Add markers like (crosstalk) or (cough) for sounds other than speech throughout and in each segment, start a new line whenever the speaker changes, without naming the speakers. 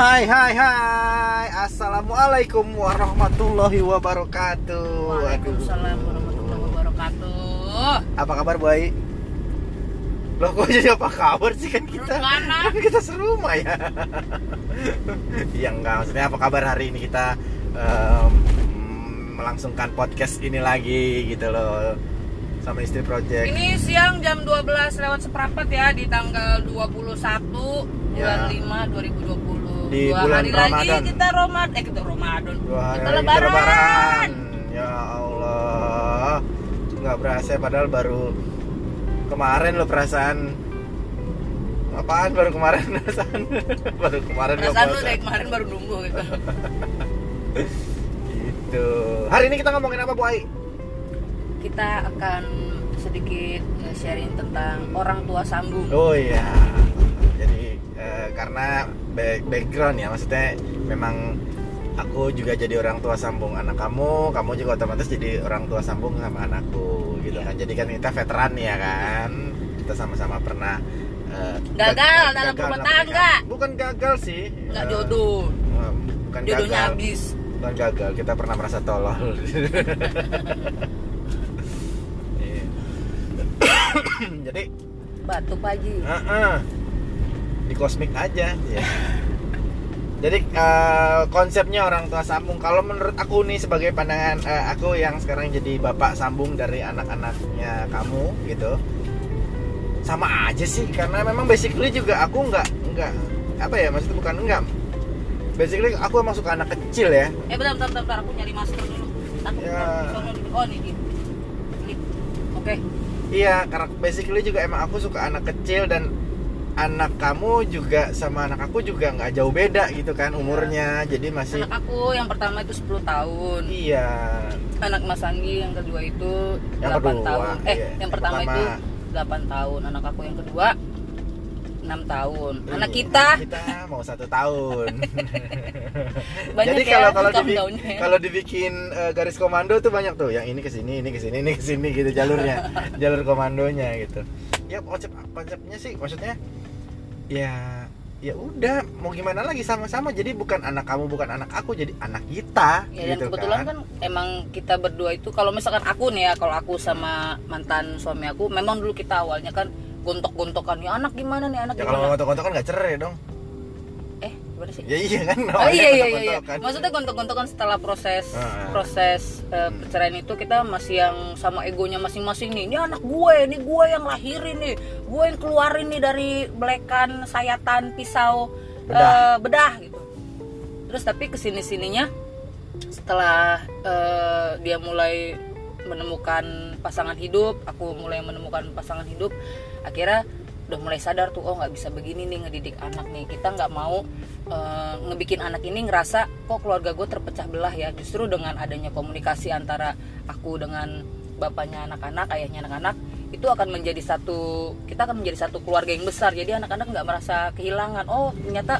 Hai hai hai Assalamualaikum warahmatullahi wabarakatuh
Waalaikumsalam warahmatullahi wabarakatuh.
Apa kabar Boy? Loh kok jadi apa kabar sih kan kita kan kita serumah (laughs) ya Iya enggak maksudnya apa kabar hari ini kita em, Melangsungkan podcast ini lagi gitu loh Sama istri project
Ini siang jam 12 lewat seperempat ya di tanggal 21 bulan
Ya.
5 2020.
Di
Dua
bulan
hari
Ramadan.
lagi kita Ramadan. Eh kita Ramadan.
Dua hari
kita lebaran.
lebaran. Ya Allah nggak berasa padahal baru kemarin lo perasaan apaan baru kemarin (laughs) perasaan baru kemarin
Perasaan
puasa.
dari kemarin baru nunggu gitu. (laughs)
gitu hari ini kita ngomongin apa Bu Ai?
Kita akan sedikit sharing tentang orang tua sambung.
oh iya eh, karena back- background ya maksudnya memang aku juga jadi orang tua sambung anak kamu kamu juga otomatis jadi orang tua sambung sama anakku gitu
Iya.
kan jadi kan kita veteran ya kan kita sama-sama pernah eh,
Gagal
gag-
dalam rumah tangga.
bukan gagal sih
Nggak
Eh,
jodoh.
bukan
Jodohnya
gagal
habis.
bukan gagal kita pernah merasa tolol (laughs) Iya. (coughs) jadi
Batu Paji.
Heeh. Di kosmik aja ya. Jadi eh, konsepnya orang tua sambung. Kalau menurut aku nih sebagai pandangan eh, aku yang sekarang jadi bapak sambung dari anak-anaknya kamu gitu, sama aja sih. Karena memang basically juga aku nggak nggak apa ya maksudnya bukan enggak. Basically aku emang suka anak kecil ya.
Eh bentar, bentar, bentar, bentar. aku nyari masker dulu. Takut
Ya.
Oh, nih. nih. Nih. Oke.
Iya, karena basically juga emang aku suka anak kecil dan anak kamu juga sama anak aku juga nggak jauh beda gitu kan umurnya. Jadi masih
Anak aku yang pertama itu 10 tahun.
iya.
Anak Mas Anggi yang kedua itu
Yang
8
kedua,
tahun. Eh,
iya.
yang
Yang
pertama,
pertama.
itu 8 tahun. Anak aku yang kedua 6 tahun. Anak
Iya,
kita
kita mau satu tahun. (laughs)
banyak
Jadi
ya
kalau kalau dibi-
ya.
kalau dibikin eh, garis komando tuh banyak tuh. Yang ini ke sini, ini ke sini, ini ke sini gitu jalurnya. (laughs) Jalur komandonya gitu. Ya konsep konsepnya sih maksudnya ya ya udah mau gimana lagi? Sama-sama. Jadi bukan anak kamu bukan anak aku jadi anak kita
Ya, dan
gitu
kebetulan
kan.
kan emang kita berdua itu kalau misalkan aku nih ya kalau aku sama mantan suami aku memang dulu kita awalnya kan gontok-gontokan ya anak gimana nih anak
ya kalau
gimana?
mau kan nggak cerai dong
gimana sih
ya iya kan
Oh iya iya iya, iya.
gontok-gontokan.
Maksudnya gontok-gontokan setelah proses
Ah.
proses eh, perceraian itu kita masih yang sama egonya masing-masing nih. Ini anak gue, ini gue yang lahirin nih, gue yang keluarin nih dari belekan sayatan pisau
Bedah.
eh, bedah gitu. Terus tapi ke sini sininya setelah eh, dia mulai menemukan pasangan hidup, aku mulai menemukan pasangan hidup, akhirnya udah mulai sadar tuh oh nggak bisa begini nih ngedidik anak nih. Kita nggak mau eh, ngebikin anak ini ngerasa kok keluarga gue terpecah belah ya. Justru dengan adanya komunikasi antara aku dengan bapaknya anak-anak ayahnya anak-anak itu akan menjadi satu kita akan menjadi satu keluarga yang besar. Jadi anak-anak nggak merasa kehilangan. Oh ternyata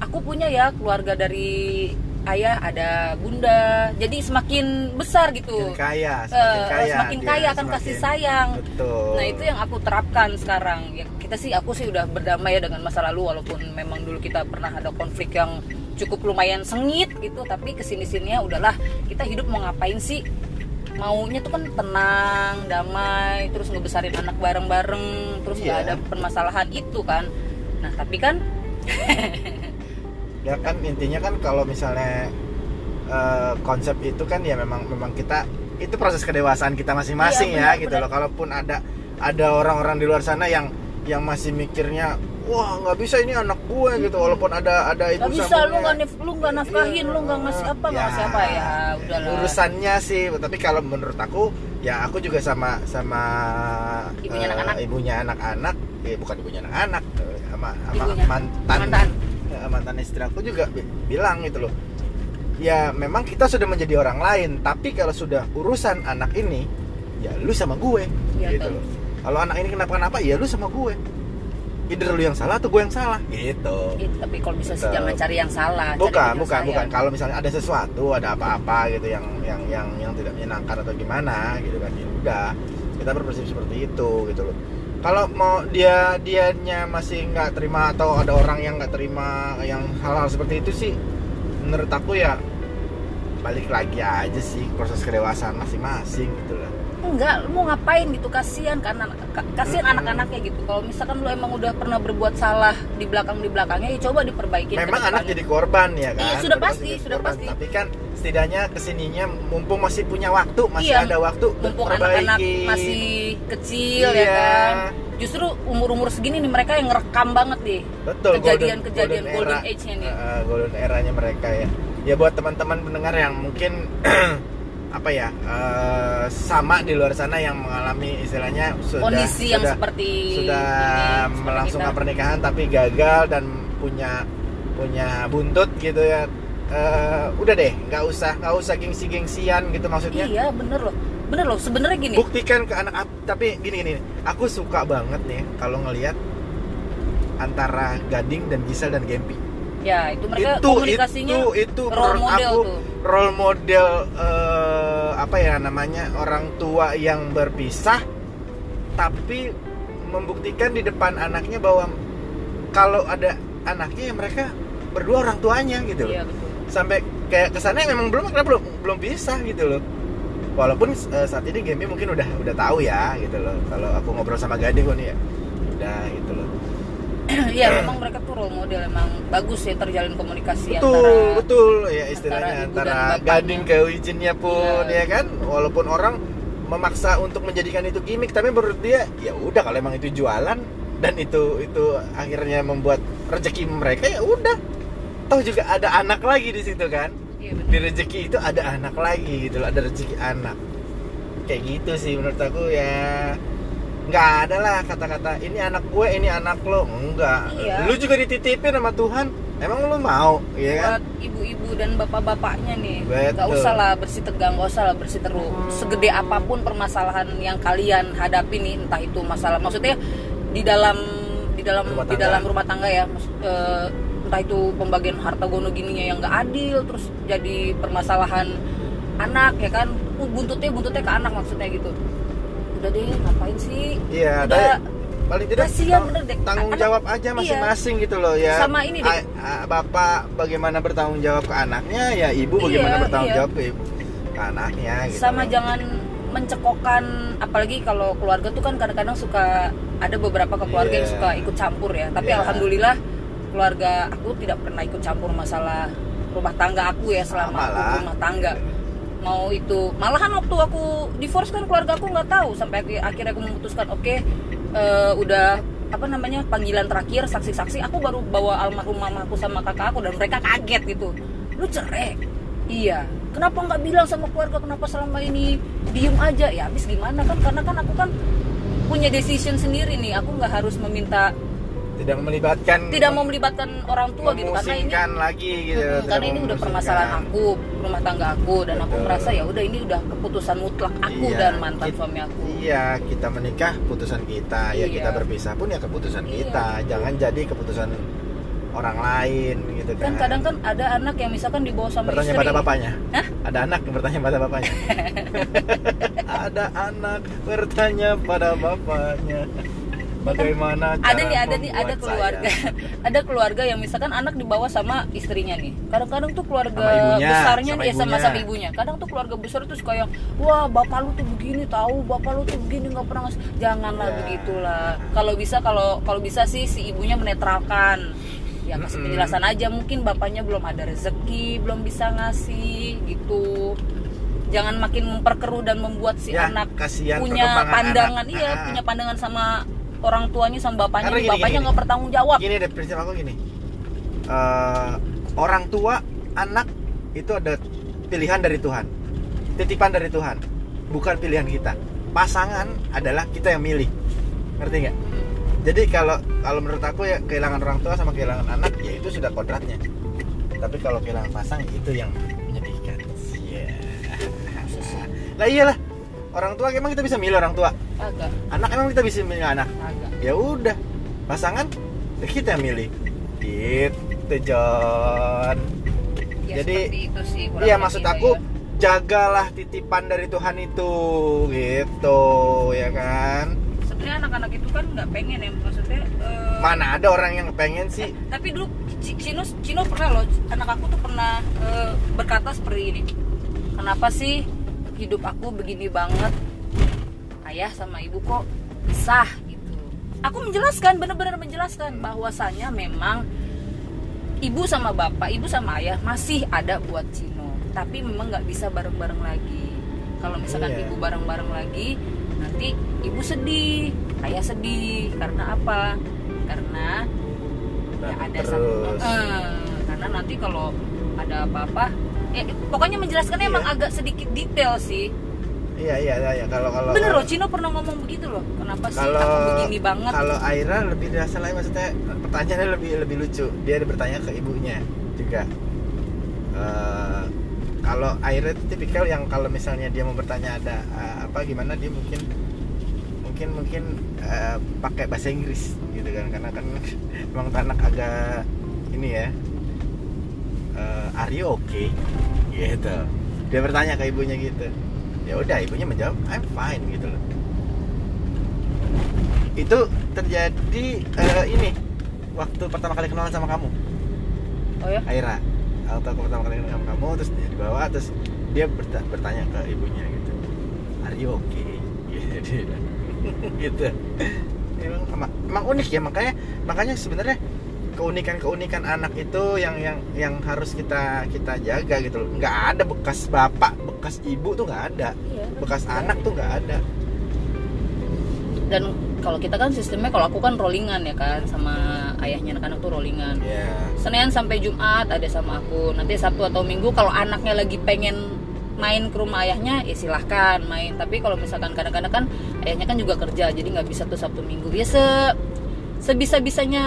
aku punya ya keluarga dari ayah ada bunda jadi semakin besar gitu
Semakin kaya
Eh,
semakin kaya
semakin kaya akan kasih
semakin-
sayang
betul
Nah itu yang aku terapkan sekarang. Ya, kita sih aku sih udah berdamai ya dengan masa lalu walaupun memang dulu kita pernah ada konflik yang cukup lumayan sengit gitu. Tapi ke sini sininya udahlah kita hidup mau ngapain sih? Maunya tuh kan tenang, damai, terus ngebesarin anak bareng-bareng, terus nggak
Iya.
ada permasalahan itu kan. Nah tapi kan (laughs)
ya kan intinya kan kalau misalnya eh, konsep itu kan ya memang memang kita itu proses kedewasaan kita masing-masing
Iya,
ya
benar,
gitu loh kalaupun ada ada orang-orang di luar sana yang yang masih mikirnya wah nggak bisa ini anak gue gitu walaupun ada ada
nggak bisa lu nggak lu nggak nafkahin, lu nggak ngasih apa, nggak ngasih apa ya udahlah.
urusannya sih tapi kalau menurut aku ya aku juga sama sama
Ibunya
eh,
anak-anak.
ibunya anak-anak eh bukan ibunya anak-anak sama sama
Ibunya.
mantan
Mantan.
Ya, mantan istri aku juga bi- bilang gitu loh ya memang kita sudah menjadi orang lain tapi kalau sudah urusan anak ini ya lu sama gue
Iya,
gitu loh kalau anak ini kenapa-kenapa ya lu sama gue either lu yang salah atau gue yang salah gitu
tapi kalau bisa sih
Tetap.
jangan cari yang salah.
bukan
yang
bukan
sayang.
bukan kalau misalnya ada sesuatu ada apa-apa gitu yang yang yang yang tidak menyenangkan atau gimana gitu kan ya udah kita berprinsip seperti itu gitu loh kalau mau dia dianya masih nggak terima atau ada orang yang nggak terima yang hal-hal seperti itu sih menurut aku ya balik lagi aja sih proses kedewasaan masing-masing gitu lah
enggak lu mau ngapain gitu kasihan karena kasihan
Mm-mm.
anak-anaknya gitu kalau misalkan lu emang udah pernah berbuat salah di belakang di belakangnya ya coba diperbaiki
memang anak jadi korban ya kan
Iya, sudah
Udah
pasti, sudah
korban.
pasti.
tapi kan setidaknya ke sininya mumpung masih punya waktu masih
Iya,
ada waktu
mumpung anak-anak masih kecil ya
Iya.
kan justru umur-umur segini nih mereka yang ngerekam banget nih
betul
kejadian-kejadian golden,
era.
age-nya nih
Uh, golden eranya mereka ya ya buat teman-teman pendengar yang mungkin (clears throat) apa ya uh, sama di luar sana yang mengalami istilahnya sudah
kondisi yang
sudah,
seperti
sudah
ini, seperti
melangsungkan
kita.
pernikahan tapi gagal dan punya punya buntut gitu ya. Uh, udah deh nggak usah nggak usah gengsi gengsian gitu maksudnya.
Iya bener loh. Bener loh sebenarnya gini.
Buktikan ke anak tapi gini gini aku suka banget nih kalau ngelihat antara Gading dan Gisel dan Gempi.
Ya itu mereka
itu
komunikasinya
itu itu
role model
aku
tuh
role model eh, apa ya namanya orang tua yang berpisah tapi membuktikan di depan anaknya bahwa kalau ada anaknya ya mereka berdua orang tuanya gitu loh.
Iya betul.
Sampai kayak kesannya memang belum karena belum belum bisa gitu loh. Walaupun eh, saat ini game mungkin udah udah tahu ya gitu loh. Kalau aku ngobrol sama Gading kok nih ya. Udah gitu loh (clears throat)
Iya memang mereka tuh role model emang bagus ya terjalin komunikasi
betul
antara
betul. Ya istilahnya
antara
antara. Gading ke Wicinnya pun
Iya.
ya kan? Walaupun orang memaksa untuk menjadikan itu gimmick tapi menurut dia ya udah kalau emang itu jualan dan itu itu akhirnya membuat rezeki mereka ya udah. Toh juga ada anak lagi di situ kan?
Iya
di rezeki itu ada anak lagi gitu loh ada rezeki anak. Kayak gitu sih menurut aku ya nggak ada lah kata-kata ini anak gue ini anak lo. Enggak
Iya.
lu juga dititipin sama Tuhan. Emang lu mau? Ya kan?
Buat ibu-ibu dan bapak-bapaknya nih.
Betul.
nggak usah lah bersih tegang nggak usah lah bersih teru. Segede apa pun permasalahan yang kalian hadapi nih entah itu masalah maksudnya di dalam di dalam
Rumah
di dalam rumah tangga ya maksud, eh, entah itu pembagian harta gono gininya yang nggak adil terus jadi permasalahan anak ya kan? Uh, buntutnya buntutnya ke anak maksudnya gitu udah deh ngapain sih
iya
udah
ada paling tidak
kasihan
tang-
bener deh.
tanggung
Anak-
jawab aja
iya.
masing-masing gitu loh ya
Sama ini deh.
A- a- bapak bagaimana bertanggung jawab ke anaknya ya ibu bagaimana
Iya,
bertanggung
iya.
jawab ke ibu ke anaknya gitu
sama
loh.
jangan mencekokkan apalagi kalau keluarga tuh kan kadang-kadang suka ada beberapa ke keluarga yang
Iya.
suka ikut campur ya tapi
Iya.
alhamdulillah keluarga aku tidak pernah ikut campur masalah rumah tangga aku ya selama aku rumah tangga mau itu. Malahan waktu aku divorce kan keluarga aku nggak tahu sampai akhir- akhirnya aku memutuskan oke eh, udah apa namanya panggilan terakhir saksi-saksi aku baru bawa almarhum mamaku sama kakak aku dan mereka kaget gitu. Lu cerai? Iya. Kenapa nggak bilang sama keluarga kenapa selama ini diem aja? Ya habis gimana kan? Karena kan aku kan punya decision sendiri nih aku nggak harus meminta
tidak melibatkan
tidak mau melibatkan orang tua gitu karena ini
lagi gitu
Mm,
tidak
karena ini udah permasalahan aku rumah tangga aku dan aku
Betul.
merasa ya udah ini udah keputusan mutlak aku
Iya,
dan mantan suami aku
Iya, kita menikah putusan kita. Ya
Iya.
kita berpisah pun ya keputusan
Iya.
kita. Jangan jadi keputusan orang lain gitu kan.
kan kadang kan ada anak yang misalkan dibawa sama
bertanya
istri
pada bapaknya.
Hah?
Ada anak yang bertanya pada bapaknya. (laughs) ada anak bertanya pada bapaknya. Bagaimana cara
ada nih ada nih ada keluarga. (laughs) ada keluarga yang misalkan anak dibawa sama istrinya nih. Kadang-kadang tuh keluarga
Sama ibunya,
besarnya
sama
sama
ibunya.
sama ibunya. Kadang tuh keluarga besar tuh suka yang wah bapak lu tuh begini tahu bapak lu tuh begini nggak pernah ngasih. Janganlah
Ya.
begitulah. Kalau bisa kalau kalau bisa sih si ibunya menetralkan. Ya kasih penjelasan aja mungkin bapaknya belum ada rezeki belum bisa ngasih gitu. Jangan makin memperkeruh dan membuat si
Ya,
anak punya pandangan
anak.
iya
Ah.
punya pandangan sama orang tuanya sama bapaknya
Karena gini,
bapaknya nggak bertanggung jawab
Gini deh prinsip aku gini. Eh, orang tua, anak itu ada pilihan dari Tuhan. Titipan dari Tuhan. Bukan pilihan kita. Pasangan adalah kita yang milih. Ngerti nggak? Jadi kalau kalau menurut aku ya kehilangan orang tua sama kehilangan anak ya itu sudah kodratnya. Tapi kalau kehilangan pasangan itu yang menyedihkan. Iya. (laughs) Lah iyalah. Orang tua emang kita bisa milih orang tua.
agak.
Anak emang kita bisa milih anak?
Agak.
Ya udah. Pasangan ya kita yang milih. Gitu John.
Ya
Jadi,
itu sih
iya maksud
itu
aku
ya.
jagalah titipan dari Tuhan itu gitu ya kan?
Sebenarnya anak-anak itu kan nggak pengen ya maksudnya eh,
mana ada orang yang pengen sih?
Tapi dulu Cino Cino pernah loh anak aku tuh pernah eh, berkata seperti ini. Kenapa sih hidup aku begini banget. Ayah sama ibu kok pisah gitu. Aku menjelaskan benar-benar menjelaskan bahwasanya memang ibu sama bapak ibu sama ayah masih ada buat Cino. Tapi memang nggak bisa bareng-bareng lagi. Kalau misalkan
Iya.
ibu bareng-bareng lagi nanti ibu sedih ayah sedih. Karena apa? Karena ya ada satu Eh, karena nanti kalau ada apa-apa. Ya, pokoknya menjelaskannya
Iya.
emang agak sedikit detail sih.
Iya iya iya iya. kalau kalau
bener loh Cino pernah ngomong begitu loh. Kenapa sih
kalau
aku begini banget?
kalau Aira lebih dirasa lagi maksudnya pertanyaannya lebih lebih lucu. Dia ada bertanya ke ibunya juga. Eh, kalau Aira itu tipikal yang kalau misalnya dia mau bertanya ada eh, apa gimana dia mungkin mungkin mungkin eh, pakai bahasa Inggris gitu kan. Karena kan (laughs) memang tuh anak agak ini ya eh, are you okay gitu. Dia bertanya ke ibunya gitu. Ya udah ibunya menjawab I'm fine gitu loh. Itu terjadi eh, ini waktu pertama kali kenalan sama kamu.
Oh ya?
Aira waktu aku pertama kali kenalan sama kamu terus dia dibawa terus dia berta- bertanya ke ibunya gitu. Are you okay gitu. Gitu. Emang, emang, emang unik ya makanya makanya sebenarnya keunikan keunikan anak itu yang yang yang harus kita kita jaga gitu loh. Nggak ada bekas bapak bekas ibu tuh nggak ada.
Iya.
bekas anak tuh nggak ada.
Dan kalau kita kan sistemnya kalau aku kan rollingan ya kan sama ayahnya anak-anak tuh rollingan.
Ya
Senin sampai Jumat ada sama aku. Nanti Sabtu atau Minggu kalau anaknya lagi pengen main ke rumah ayahnya ya silahkan main. Tapi kalau misalkan kadang-kadang kan ayahnya kan juga kerja jadi nggak bisa tuh Sabtu Minggu. Ya se sebisa bisanya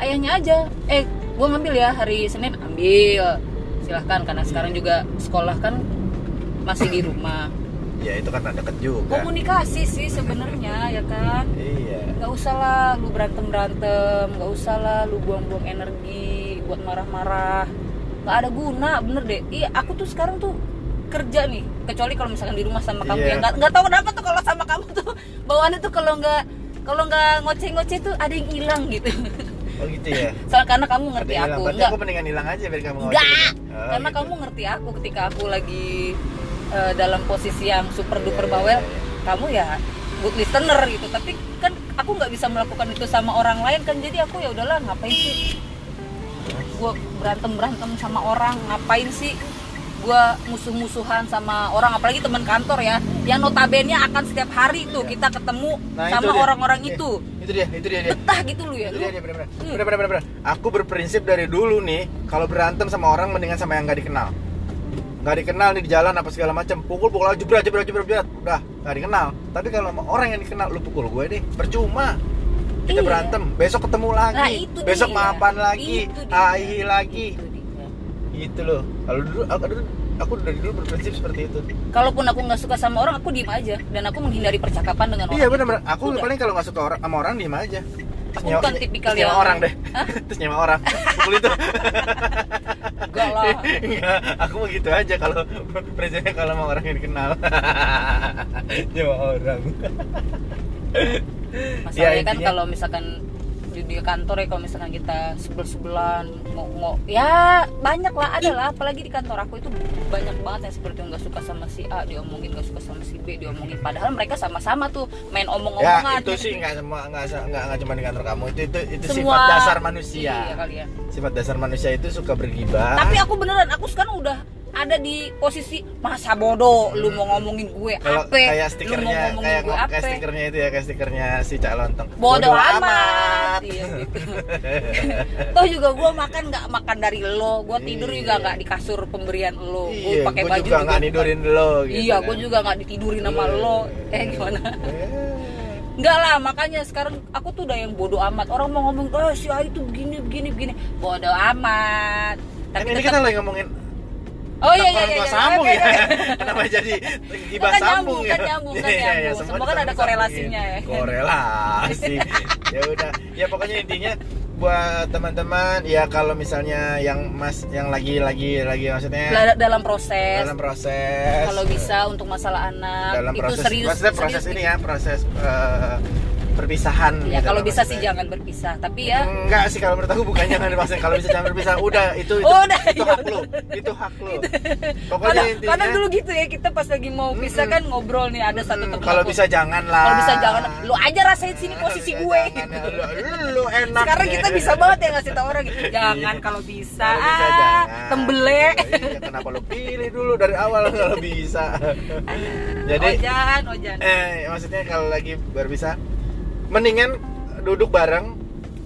ayahnya aja. Eh gua ngambil ya hari Senin ambil. Silahkan karena sekarang juga sekolah kan masih di rumah.
Ya itu kan deket juga.
Komunikasi sih sebenarnya ya kan?
Iya.
Nggak usah lah lu berantem berantem nggak usah lah lu buang-buang energi buat marah-marah. Nggak ada guna bener deh. Iya aku tuh sekarang tuh kerja nih. Kecuali kalau misalkan di rumah sama kamu.
Iya.
ya nggak nggak tahu kenapa tuh kalau sama kamu tuh bawaannya tuh kalau nggak kalau nggak ngoceh-ngoceh tuh ada yang hilang gitu
oh gitu ya (laughs)
soal karena kamu ngerti
Ada
aku
Berarti
nggak
aku mendingan hilang aja biar kamu
Enggak.
Oh,
karena
gitu.
kamu ngerti aku ketika aku lagi eh, dalam posisi yang super duper
Iya,
bawel,
iya, iya.
kamu ya good listener gitu. Tapi kan aku nggak bisa melakukan itu sama orang lain kan, jadi aku ya udahlah ngapain sih? Gue berantem berantem sama orang, ngapain sih? Gue musuh-musuhan sama orang, apalagi teman kantor ya, yang notabene akan setiap hari tuh
Iya.
kita ketemu
Nah, itu
sama orang-orang
Eh,
itu.
itu dia itu dia dia
Betah gitu lu ya.
itu
Lu,
dia, dia bener-bener
Hmm.
aku berprinsip dari dulu nih kalau berantem sama orang mendingan sama yang nggak dikenal nggak dikenal nih di jalan apa segala macam pukul pukul aja jebret jebret jebret jebret udah nggak dikenal tapi kalau sama orang yang dikenal lu pukul gue deh percuma kita
Iya.
berantem besok ketemu lagi
Nah, itu
besok
dia.
maafan lagi
Itu
ai lagi
Itu.
Gitu loh kalau dulu aku aku dari dulu berprinsip seperti itu
Kalaupun aku nggak suka sama orang, aku diem aja dan aku menghindari percakapan dengan orang.
iya benar-benar aku
Udah.
paling kalau nggak suka orang sama orang diem aja
Aku bukan tipikal
terus nyewa
yang-
orang deh
Hah? (laughs)
terus nyewa orang pukul itu
Enggak lah. (laughs)
Enggak, aku mau gitu aja kalau prinsipnya kalau mau orang yang dikenal. (laughs) Nyewa orang.
Masalahnya
Ya,
kan kalau misalkan di, kantor ya kalau misalkan kita sebel sebelan mau, mau ya banyak lah ada lah. Apalagi di kantor aku itu banyak banget yang seperti nggak suka sama si A diomongin nggak suka sama si B diomongin. Padahal mereka sama-sama tuh main
Ya
omong-omongan
itu sih nggak semua nggak nggak nggak cuma di kantor kamu. Itu itu itu
Semua-
sifat dasar manusia.
iya kali ya.
Sifat dasar manusia itu suka bergibah.
tapi aku beneran aku sekarang udah ada di posisi masa bodoh lu mau ngomongin gue apa
kayak
lu mau
stikernya
ngomongin
kayak
gue
kayak stikernya itu ya kayak stikernya si Cak Lontong.
bodoh amat iya (laughs) gitu toh juga gue makan nggak makan dari lo gue tidur
Iya.
juga nggak di kasur pemberian lo gue
Iya,
pakai
gua
baju
juga nggak nidurin lo gitu.
iya
kan.
gue juga nggak ditidurin sama lo eh gimana. Enggak lah, makanya sekarang aku tuh udah yang bodoh amat. Orang mau ngomong, oh si A itu begini, begini, begini. Bodoh amat.
Kan
Tapi
ini
tetap-
kita lagi ngomongin
Oh iya iya iya. iya.
sambung
Oke,
ya. (laughs) Kenapa jadi gibah
Kan
sambung
nyambung,
ya?
kan nyambung, kan
Iya, iya,
nyambung.
semua
kan ada korelasinya ya.
Korelasi. (laughs) ya udah. Ya pokoknya intinya buat teman-teman ya kalau misalnya yang mas yang lagi lagi lagi maksudnya
dalam proses.
dalam proses
Kalau bisa untuk masalah anak
dalam
itu
proses
serius.
maksudnya proses
serius
ini ya proses eh, perpisahan
ya
gitu
kalau bisa sih jangan berpisah tapi ya.
Enggak sih kalau menurut aku bukan jangan dipaksain kalau bisa jangan berpisah. Udah itu itu,
Oh, udah,
itu
iya,
hak lo. Itu hak lo. Pokoknya
kadang,
intinya
kadang dulu gitu ya kita pas lagi mau pisah kan ngobrol nih ada satu
hmm,
teman
kalau bisa jangan lah.
Kalau bisa jangan lu aja rasain sini posisi gue.
jangan,
gitu.
ya, lu enak
sekarang
ya.
kita bisa banget ya ngasih tau orang gitu. Jangan
Iya.
kalau bisa,
Kalau bisa
ah,
jangan.
tembele
Iya, kenapa lo pilih dulu dari awal (laughs) kalau bisa? Jadi
ojan ojan.
eh maksudnya kalau lagi berpisah mendingan duduk bareng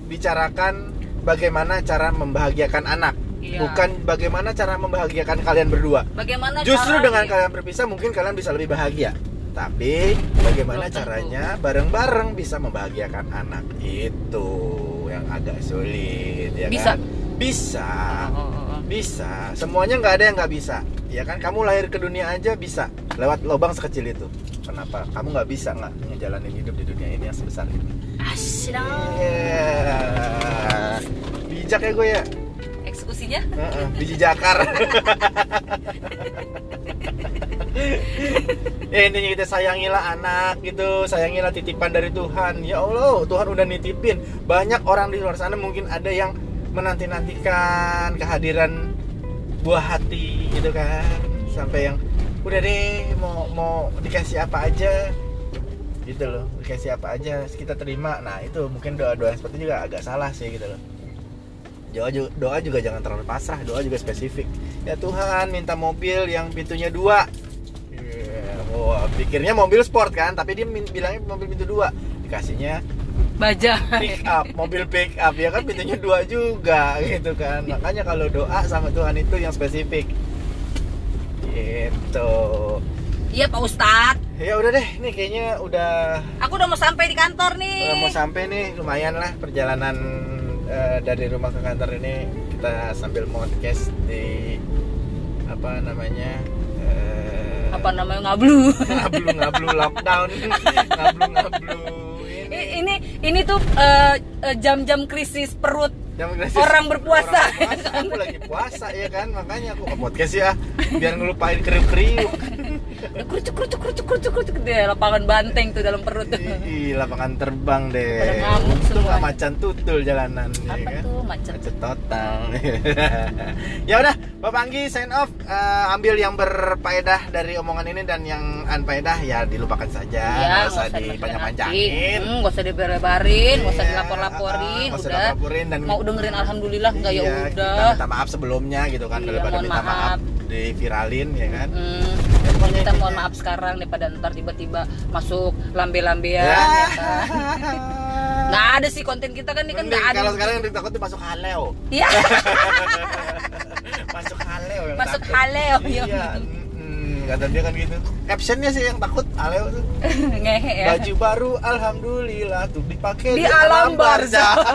bicarakan bagaimana cara membahagiakan anak.
Iya.
bukan bagaimana cara membahagiakan kalian berdua.
Bagaimana
justru
cara-
dengan kalian berpisah mungkin kalian bisa lebih bahagia. Tapi bagaimana
Belum
caranya bareng-bareng bisa membahagiakan anak? Itu yang agak sulit ya
Bisa.
kan? Bisa.
Oh, oh, oh.
bisa. Semuanya nggak ada yang nggak bisa. Ya kan? Kamu lahir ke dunia aja bisa. Lewat lubang sekecil itu kenapa? Kamu nggak bisa nggak ngejalanin hidup di dunia ini yang sebesar ini?
Asyik.
Iya. bijak ya gue ya?
Eksekusinya?
Heeh, biji jakar. Ya (laughs) intinya kita sayangilah anak gitu sayangilah titipan dari Tuhan. Ya Allah Tuhan udah nitipin. Banyak orang di luar sana mungkin ada yang menanti-nantikan kehadiran buah hati gitu kan. Sampai yang udah deh mau mau dikasih apa aja. Gitu loh dikasih apa aja kita terima. Nah itu mungkin doa-doa seperti itu juga agak salah sih gitu loh. Doa juga, doa juga jangan terlalu pasrah doa juga spesifik. Ya Tuhan minta mobil yang pintunya dua. Iya, wah pikirnya mobil sport kan tapi dia min- bilangnya mobil pintu dua. Dikasihnya
baja.
pick up mobil pick up. Ya kan pintunya dua juga gitu kan. Makanya kalau doa sama Tuhan itu yang spesifik gitu.
Iya pak Ustadz
ya udah deh. Nih kayaknya udah
aku udah mau sampai di kantor nih.
Udah mau sampai nih. Lumayan lah perjalanan eh, dari rumah ke kantor ini. Kita sambil podcast di apa namanya eh,
apa namanya ngablu.
Ngablu ngablu (laughs) lockdown. Ngablu ngablu.
I- ini ini tuh eh, jam-jam krisis perut
Krisis.
Orang berpuasa.
Orang berpuasa. Aku lagi puasa ya kan, makanya aku ke podcast ya, biar ngelupain kriuk-kriuk.
kerucuk kerucuk kerucuk kerucuk kerucuk deh lapangan banteng tuh dalam perut tuh
Ih, lapangan terbang deh.
Pada ngamuk semua.
macan tutul jalanan. ya
apa
kan?
tuh macet
Macet total. (laughs) ya udah, Bapak Anggi sign off. Eh, ambil yang berfaedah dari omongan ini dan yang unfaedah ya dilupakan saja.
ya
nggak usah
nggak
dipanjang-panjangin.
hmm, nggak usah dilebarin nggak usah
Iya,
dilapor-laporin
nggak usah
udah
dilaporin dan
mau dengerin alhamdulillah nggak ya
Iya,
udah
kita minta maaf sebelumnya gitu kan
Iya,
daripada minta maaf.
maaf.
diviralin ya kan.
Hmm,
Ya, pokoknya
kita mohon maaf sekarang daripada ntar tiba-tiba masuk lambe-lambean
Ya.
ya kan. nggak ada sih konten kita kan ini kan nggak ada
kalau sekarang yang tuh masuk haleo.
Iya, (laughs)
masuk haleo yang
masuk
takut.
haleo
Iya. mm, kata dia kan gitu. Captionnya sih yang takut haleo tuh. (laughs)
ngehe ya
Baju baru alhamdulillah tuh dipakai
Di alam barzah. (laughs)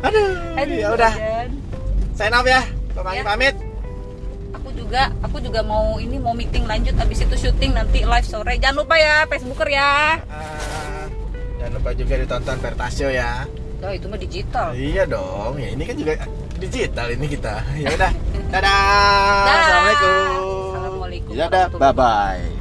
Aduh,
Aduh,
ya udah. Sign off ya. Bapak Anggi
Ya.
pamit.
Aku juga aku juga mau ini mau meeting lanjut habis itu syuting nanti live sore jangan lupa ya Facebooker ya
Ah, jangan lupa juga ditonton Pertasio ya.
oh itu mah digital
Iya dong, ya ini kan juga digital ini kita. Ya udah, (laughs) dadah.
Dah.
Assalamualaikum.
Assalamualaikum
Ya udah,
warahmatullahi
bye bye.